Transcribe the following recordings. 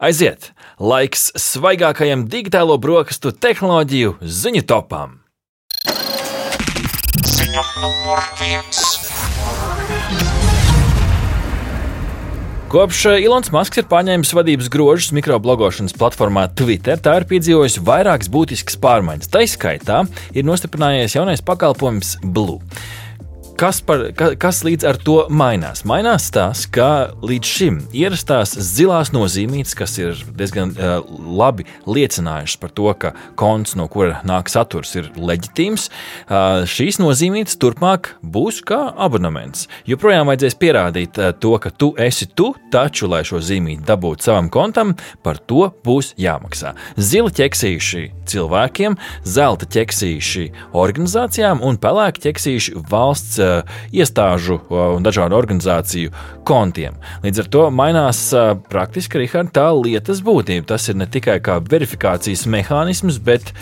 Aiziet! Laiks svaigākajam digitālo brokastu tehnoloģiju ziņu topam! Ziņa numur viens! Kopš Ilons Masks ir paņēmis vadības grožus mikroblogošanas platformā Twitter, tā ir piedzīvojusi vairākas būtiskas pārmaiņas. Tā izskaitā ir nostiprinājies jaunais pakalpojums Blue. Kas, par, ka, kas līdz ar to mainās? Mainās tas, ka līdz šim ierastās zilās nozīmītes, kas ir diezgan uh, labi liecinājušas par to, ka konts, no kura nāk saturs, ir leģitīms, uh, šīs nozīmītes turpmāk būs kā abonements. Joprojām vajadzēs pierādīt uh, to, ka tu esi tu, taču, lai šo zīmīti dabūtu savam kontam, par to būs jāmaksā. Zila ķeksīši cilvēkiem, zelta ķeksīši organizācijām un pelēka ķeksīši valsts iestāžu un dažādu organizāciju kontiem. Līdz ar to mainās praktiski Richard, tā lietas būtība. Tas ir ne tikai kā verifikācijas mehānisms, bet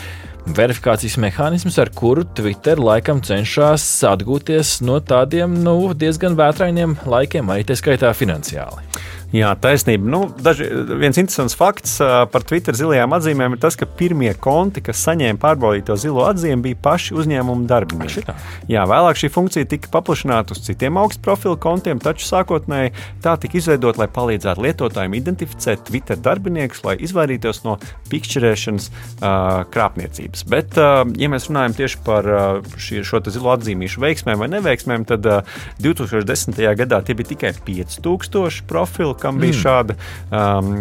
verifikācijas mehānisms, ar kuru Twitter laikam cenšas atgūties no tādiem nu, diezgan vētrainiem laikiem, arī tā skaitā finansiāli. Jā, taisnība. Nu, daži, viens interesants fakts par Twitter zilajām atzīmēm ir tas, ka pirmie konti, kas saņēma pārbaudīto zilo atzīmi, bija paši uzņēmuma darbinieki. Jā, vēlāk šī funkcija tika paplašināta uz citiem augstu profilu kontiem, taču sākotnēji tā tika izveidota, lai palīdzētu lietotājiem identificēt Twitter darbiniekus, lai izvairītos no pikšķerēšanas uh, krāpniecības. Bet, uh, ja mēs runājam tieši par uh, šī, šo zilo atzīmīšu veiksmēm vai neveiksmēm, tad uh, 2010. gadā tie bija tikai 5000 profilu kam bija mm. šāda, um,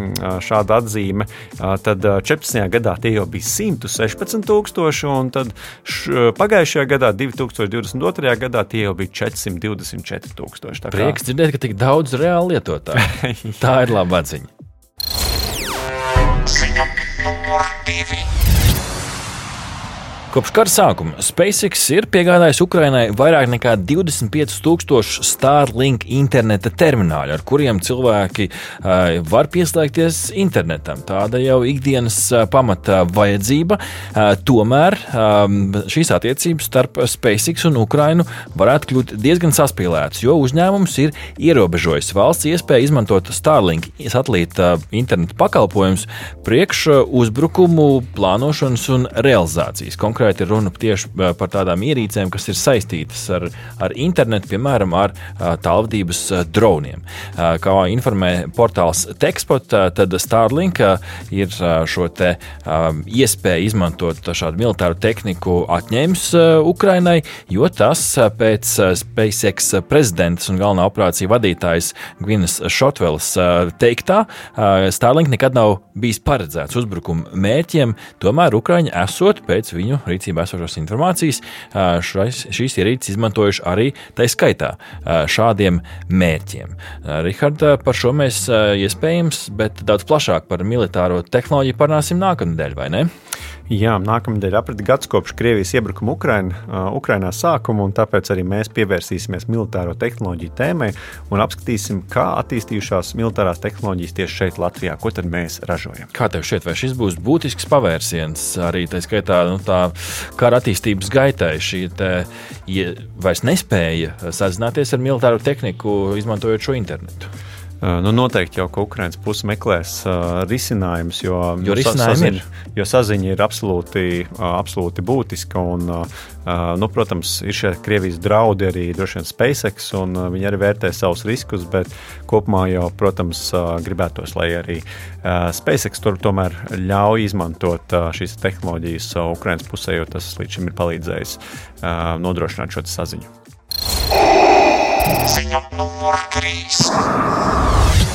šāda atzīme. Uh, tad 14. gadā tie jau bija 116,000, un tad š, pagājušajā gadā, 2022. gadā, tie jau bija 424,000. Prieks dzirdēt, ka tik daudz reāli lietotāju. Tā ir laba ziņa. Ziņa Kopš kara sākuma SpaceX ir piegādājis Ukrainai vairāk nekā 25,000 Starlink interneta termināļu, ar kuriem cilvēki uh, var pieslēgties internetam. Tāda jau ikdienas uh, pamata vajadzība. Uh, tomēr um, šīs attiecības starp SpaceX un Ukrainu varētu kļūt diezgan saspīlētas, jo uzņēmums ir ierobežojis valsts iespēju izmantot Starlink satelīta interneta pakalpojumus priekš uzbrukumu plānošanas un realizācijas konkrēti ir runa tieši par tādām ierīcēm, kas ir saistītas ar, ar internetu, piemēram, ar tālvadības droniem. Kā informē portāls Tekspot, tad Starlink ir šo te iespēju izmantot šādu militāru tehniku atņēmis Ukrainai, jo tas pēc SpaceX prezidentas un galvenā operācija vadītājas Gvinas Šotvelas teiktā, Starlink nekad nav bijis paredzēts uzbrukuma mērķiem, tomēr Ukraiņa esot pēc viņu rīcībā esošās informācijas, šais, šīs ierīces izmantojuši arī tā skaitā šādiem mērķiem. Rihard, par šo mēs iespējams, bet daudz plašāk par militāro tehnoloģiju parunāsim nākamnedēļ, vai ne? Jā, nākamnedēļ aprit gads kopš Krievijas iebrukuma Ukraina, uh, Ukrainā sākuma, un tāpēc arī mēs pievērsīsimies militāro tehnoloģiju tēmai un apskatīsim, kā attīstījušās militārās tehnoloģijas tieši šeit, Latvijā. Ko tad mēs ražojam? Kā tev šķiet, vai šis būs būtisks pavērsiens arī tā skaitā nu, tā kara attīstības gaitai? Šī te, ja vairs nespēja sazināties ar militāro tehniku, izmantojot šo internetu. Nu, noteikti jau ka Ukraiņas puse meklēs uh, risinājumus, jo, jo, saziņa, ir. jo saziņa ir absolūti, uh, absolūti būtiska. Un, uh, nu, protams, ir šie Krievijas draudi arī droši vien SpaceX, un uh, viņi arī vērtē savus riskus, bet kopumā jau, protams, uh, gribētos, lai arī uh, SpaceX tur tomēr ļauj izmantot uh, šīs tehnoloģijas uh, Ukraiņas pusē, jo tas līdz šim ir palīdzējis uh, nodrošināt šo saziņu. Ziņa numur 3.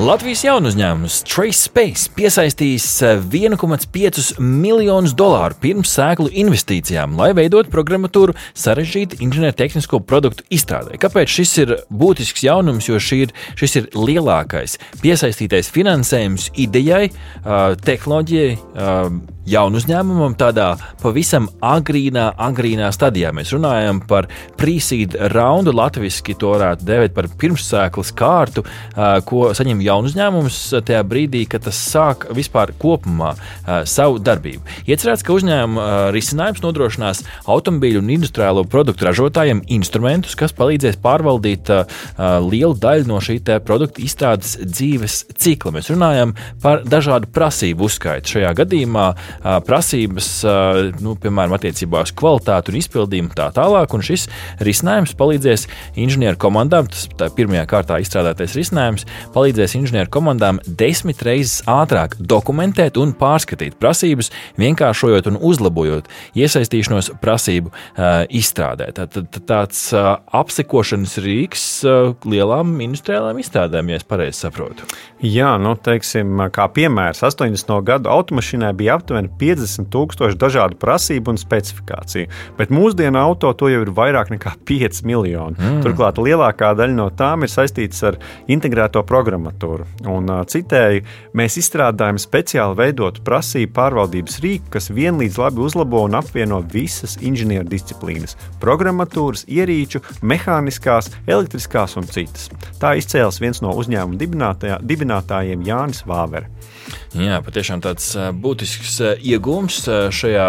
Latvijas jaunu uzņēmums Trace Space piesaistīs 1,5 eh, miljonus dolāru pirms sēklu investīcijām, lai veidotu programmatūru sarežģītu inženiertehnisko produktu izstrādē. Kāpēc šis ir būtisks jaunums? Jo ir, šis ir lielākais piesaistītais finansējums idejai, eh, tehnoloģijai, eh, jaunu uzņēmumam tādā pavisam agrīnā, agrīnā stadijā. Mēs runājam par pre-seed raundu, latviešu to varētu dēvēt par pirmsēklas kārtu, ko saņem jaunu uzņēmums tajā brīdī, kad tas sāk vispār kopumā savu darbību. Iecerēts, ka uzņēmuma risinājums nodrošinās automobīļu un industriālo produktu ražotājiem instrumentus, kas palīdzēs pārvaldīt lielu daļu no šī produkta izstrādes dzīves cikla. Mēs runājam par dažādu prasību uzskaitu. Šajā gadījumā prasības, nu, piemēram, attiecībā uz kvalitāti un izpildījumu tā tālāk. Un šis risinājums palīdzēs inženieru komandām, tas ir pirmajā kārtā izstrādātais risinājums, palīdzēs inženieru komandām desmit reizes ātrāk dokumentēt un pārskatīt prasības, vienkāršojot un uzlabojot iesaistīšanos prasību uh, izstrādē. Tā, tā, tāds uh, apsekošanas rīks uh, lielām industriālām izstrādēm, ja es pareizi saprotu. Jā, nu, teiksim, kā piemērs, 80. gadu automašīnai bija aptuveni 50 tūkstoši dažādu prasību un specifikāciju, bet mūsdienu auto to jau ir vairāk nekā 5 miljoni. Mm. Turklāt lielākā daļa no tām ir saistītas ar integrēto programmatūru. Un, citēji, mēs izstrādājam speciāli veidotu prasību pārvaldības rīku, kas vienlīdz labi uzlabo un apvieno visas inženieru disciplīnas - programmatūras, ierīču, mehāniskās, elektriskās un citas. Tā izcēlās viens no uzņēmuma dibinātājiem Jānis Vāvere. Jā, patiešām tāds būtisks iegūms šajā,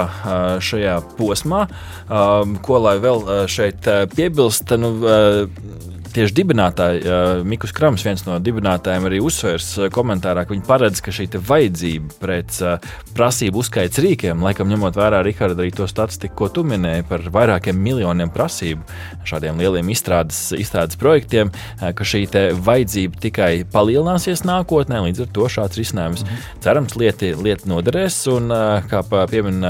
šajā posmā, ko lai vēl šeit piebilst. Nu, tieši dibinātāji, Mikls Krams, viens no dibinātājiem, arī uzsvērs komentārā, ka viņi paredz, ka šī vajadzība pēc prasību uzskaits rīkiem, laikam ņemot vērā Riharda arī to statistiku, ko tu minēji par vairākiem miljoniem prasību šādiem lieliem izstrādes, izstrādes projektiem, ka šī vajadzība tikai palielināsies nākotnē. Līdz ar to šāds risinājums mm -hmm. cerams lieti, lieti noderēs. Un, kā piemin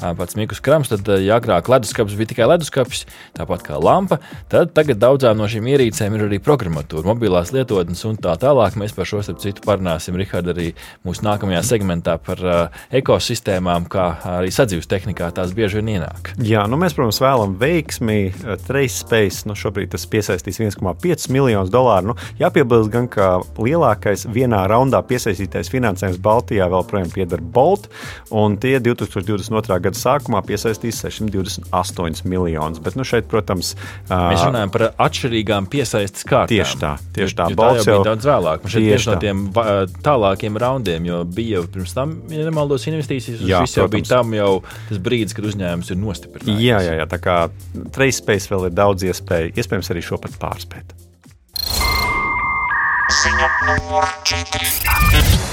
pats Mikls Krams, tad ja agrāk leduskapis bija tikai leduskapis, tāpat kā lampa, tad tagad daudzām no šīm ierīcēm ir arī programmatūra, mobilās lietotnes un tā tālāk. Mēs par šo starp citu parunāsim, Rihard, arī mūsu nākamajā segmentā par uh, ekosistēmām, kā arī sadzīves tehnikā tās bieži vien ienāk. Jā, nu mēs, protams, vēlamies veiksmi. Uh, Trace Space nu šobrīd tas piesaistīs 1,5 miljonus dolāru. Nu, jāpiebilst gan, ka lielākais vienā raundā piesaistītais finansējums Baltijā vēl projām pieder Bolt, un tie 2022. gada sākumā piesaistīs 628 miljonus. Bet nu, šeit, protams, uh, mēs runājam par atšķirīgām tādām piesaistes kārtām. Tieši tā, tieši tā. Jo, jo tā jau bija daudz vēlāk. Šeit tieši no tiem tālākiem raundiem, jo bija jau pirms tam, ja nemaldos, investīcijas. Jā, šis jau protams. bija tam jau tas brīdis, kad uzņēmums ir nostiprināts. Jā, jā, jā, tā kā Trace vēl ir daudz iespēju, iespējams arī šo pat pārspēt. Ziņa numur 4.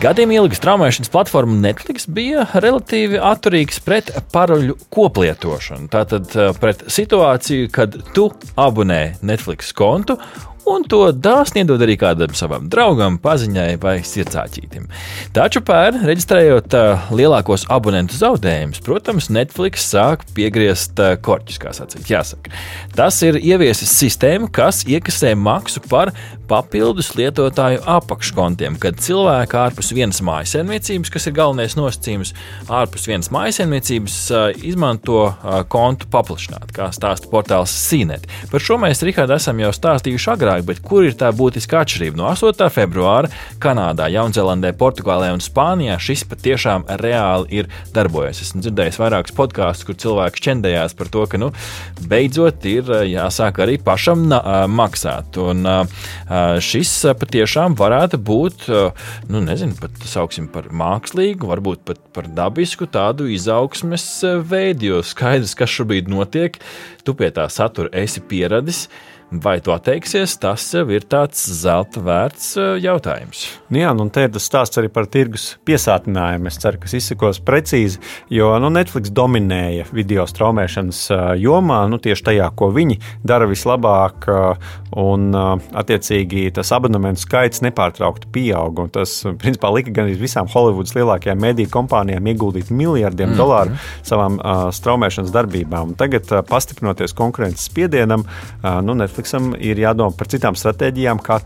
Gadiem ilgi straumēšanas platforma Netflix bija relatīvi atturīgs pret paroļu koplietošanu. Tātad eh, pret situāciju, kad tu abonē Netflix kontu un to dāsni iedod arī kādam savam draugam, paziņai vai sirdsāķītim. Taču pērn, reģistrējot lielākos abonentu zaudējumus, protams, Netflix sāk piegriezt korķus, kā sacīt, jāsaka. Tas ir ieviesis sistēmu, kas iekasē maksu par papildus lietotāju apakškontiem, kad cilvēki ārpus vienas mājsaimniecības, kas ir galvenais nosacījums, ārpus vienas mājsaimniecības uh, izmanto kontu paplašināt, kā stāsta portāls Sīnet. Par šo mēs, Rihard, esam jau stāstījuši agrāk vairāk, bet kur ir tā būtiskā atšķirība? No 8. februāra Kanādā, Jaunzēlandē, Portugālē un Spānijā šis patiešām reāli ir darbojies. Esmu dzirdējis vairākus podkāstus, kur cilvēki šķendējās par to, ka nu, beidzot ir jāsāk arī pašam maksāt. Un šis patiešām varētu būt, nu, nezinu, pat sauksim par mākslīgu, varbūt pat par dabisku tādu izaugsmes veidu, jo skaidrs, kas šobrīd notiek, tu pie tā satura esi pieradis. Vai tu atteiksies, tas jau ir tāds zelta vērts eh, jautājums. Nu jā, nu te ir tas stāsts arī par tirgus piesātinājumu. Es ceru, ka tas izsakos precīzi, jo nu, Netflix dominēja video straumēšanas eh, jomā, nu, tieši tajā, ko viņi dara vislabāk, eh, un attiecīgi tas abonementu skaits nepārtraukti pieauga. Tas, principā, lika gan visām Holivudas lielākajām mediju kompānijām ieguldīt miljardiem mm. dolāru savām uh, straumēšanas darbībām. Un tagad, uh, pastiprinoties konkurences spiedienam, uh, nu, Netflix Netflixam ir jādomā par citām stratēģijām, kā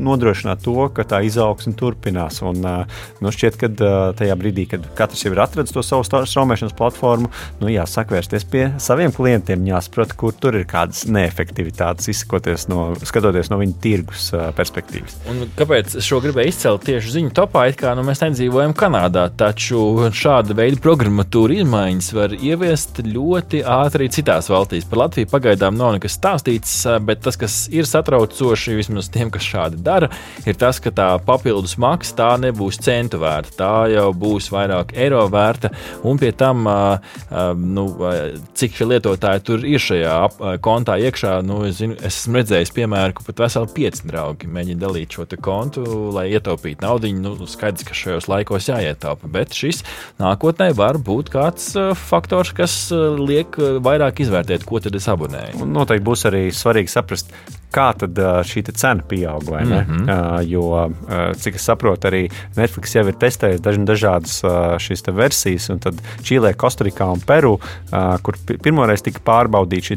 nodrošināt to, ka tā izaugsme turpinās. Un, nu, šķiet, ka tajā brīdī, kad katrs jau ir atradzis to savu straumēšanas platformu, nu, jāsāk vērsties pie saviem klientiem, jāsaprot, kur tur ir kādas neefektivitātes, izsakoties no, skatoties no viņa tirgus perspektīvas. Un kāpēc šo gribēju izcelt tieši ziņu topā? Kā, nu, mēs nedzīvojam Kanādā, taču šāda veida programmatūra izmaiņas var ieviest ļoti ātri citās valstīs. Par Latviju pagaidām nav nekas stāstīts, bet tas, kas ir satraucoši vismaz tiem, kas šādi dara, ir tas, ka tā papildus maksa tā nebūs centu vērta. Tā jau būs vairāk eiro vērta. Un pie tam, nu, cik šie lietotāji tur ir šajā kontā iekšā, nu, es, zinu, es esmu redzējis, piemēram, ka pat veseli pieci draugi mēģina dalīt šo kontu, lai ietaupītu naudu. Nu, skaidrs, ka šajos laikos jāietaupa, bet šis nākotnē var būt kāds faktors, kas liek vairāk izvērtēt, ko tad es abonēju. Un noteikti būs arī svarīgi saprast, just kā tad šī cena pieaug. Mm -hmm. Jo, cik es saprotu, arī Netflix jau ir testējis daž, dažādas šīs versijas, un tad Čīlē, Kostarikā un Peru, kur pirmoreiz tika pārbaudīta šī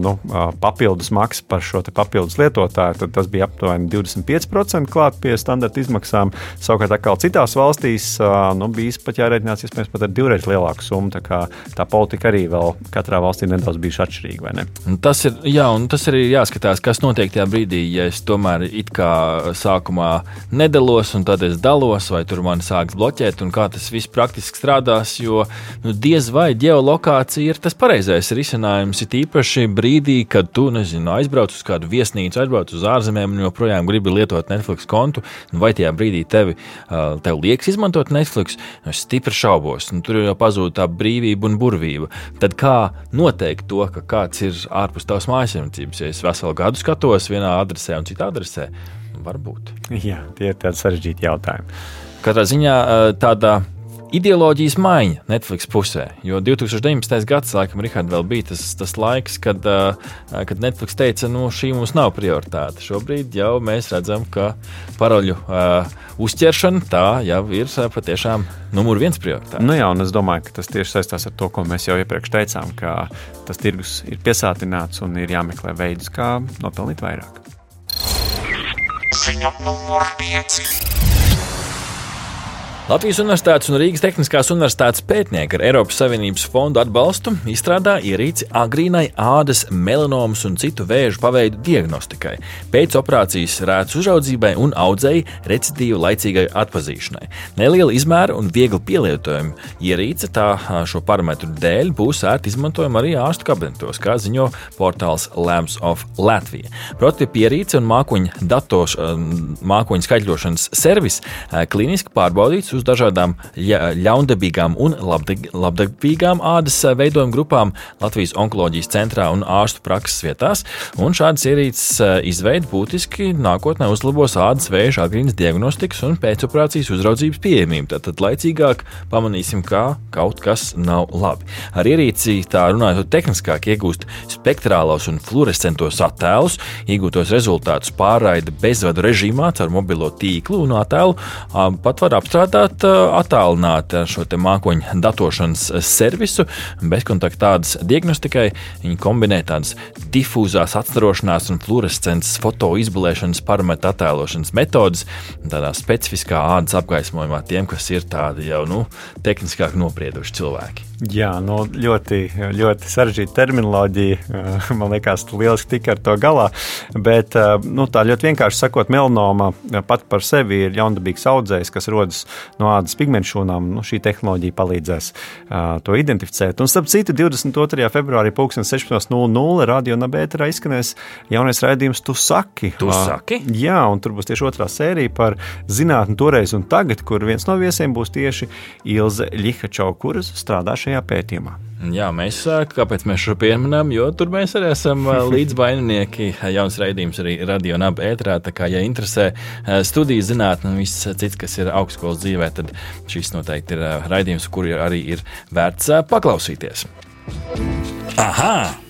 nu, papildus maksa par šo papildus lietotāju, tad tas bija aptuveni 25% klāt pie standarta izmaksām. Savukārt, atkal citās valstīs nu, bija pat jārēķinās iespējams pat ar divreiz lielāku summu. Tā, kā, tā politika arī vēl katrā valstī nedaudz bijuši atšķirīga. Tas ir, jā, un tas ir jāskatās jāskatās, kas notiek tajā brīdī, ja es tomēr it kā sākumā nedalos, un tad es dalos, vai tur man sāks bloķēt, un kā tas viss praktiski strādās. Jo nu, diez vai geolokācija ir tas pareizais risinājums. Ir īpaši brīdī, kad tu nezinu, aizbrauc uz kādu viesnīcu, aizbrauc uz ārzemēm un joprojām gribi lietot Netflix kontu, nu, vai tajā brīdī tevi, tev liekas izmantot Netflix, nu, es stipri šaubos. Nu, tur jau pazūd tā brīvība un burvība. Tad kā noteikt to, ka kāds ir ārpus tavas mājasēmniecības? Ja es veselu veselu gadu skatos vienā adresē un citā adresē? Varbūt. Jā, tie ir tādi sarežģīti jautājumi. Katrā ziņā tāda ideoloģijas maiņa Netflix pusē. Jo 2019. gads, laikam, Richard, vēl bija tas, tas laiks, kad, kad Netflix teica, ka nu, šī mums nav prioritāte. Šobrīd jau mēs redzam, ka paroļu uh, uzķeršana tā jau ir patiešām numur viens prioritāte. Nu jā, un es domāju, ka tas tieši saistās ar to, ko mēs jau iepriekš teicām, ka tas tirgus ir piesātināts un ir jāmeklē veidus, kā nopelnīt vairāk. Ziņa numur 5. Latvijas Universitātes un Rīgas Tehniskās Universitātes pētnieki ar Eiropas Savienības fondu atbalstu izstrādā ierīci agrīnai ādas, melanomas un citu vēžu paveidu diagnostikai, pēc operācijas rētas uzraudzībai un audzēji recidīvu laicīgai atpazīšanai. Neliela izmēra un viegli pielietojama ierīce tā šo parametru dēļ būs ērti izmantojama arī ārstu kabinetos, kā ziņo portāls Labs of Latvija. Prototypa ierīce un mākoņu datos, mākoņu skaitļošanas servis klīniski pārbaudīts uz dažādām ļaundabīgām un labdabīgām ādas veidojuma grupām Latvijas onkoloģijas centrā un ārstu prakses vietās. Un šādas ierīces eh, izveide būtiski nākotnē uzlabos ādas vēža agrīnas diagnostikas un pēcoperācijas uzraudzības pieejamību. Tad laicīgāk pamanīsim, ka kaut kas nav labi. Ar ierīci tā runājot tehniskāk iegūst spektrālos un fluorescentos attēlus, iegūtos rezultātus pārraida bezvadu režīmā caur mobilo tīklu un attēlu pat var apstrādāt varat attālināt šo mākoņu datošanas servisu bezkontakta tādas diagnostikai. Viņi kombinē tādas difūzās atstarošanās un fluorescences foto izbulēšanas parametru attēlošanas metodas, tādā specifiskā ādas apgaismojumā tiem, kas ir tādi jau nu, tehniskāk noprieduši cilvēki. Jā, nu, ļoti, ļoti sarežģīta terminoloģija. Man liekas, ka lieliski tika ar to galā. Bet nu, tā ļoti vienkārši sakot, melanoma pat par sevi ir ļaundabīgs audzējs, kas rodas no ādas pigmentu šūnām. Nu, šī tehnoloģija palīdzēs uh, to identificēt. Un, starp citu, 22. februārī 16.00 radio nabēterā izskanēs jaunais raidījums Tu saki. Tu saki? Jā, un tur būs tieši otrā sērija par zinātni toreiz un tagad, kur viens no viesiem būs tieši Ilze Lihačau, kuras strādā šajā šajā pētījumā. Jā, mēs kāpēc mēs šo pieminam, jo tur mēs arī esam līdzvaininieki. Jauns raidījums arī radio un abu ētrā. Tā kā, ja interesē studijas zinātnē un viss cits, kas ir augstskolas dzīvē, tad šis noteikti ir raidījums, kur arī ir vērts paklausīties. Aha!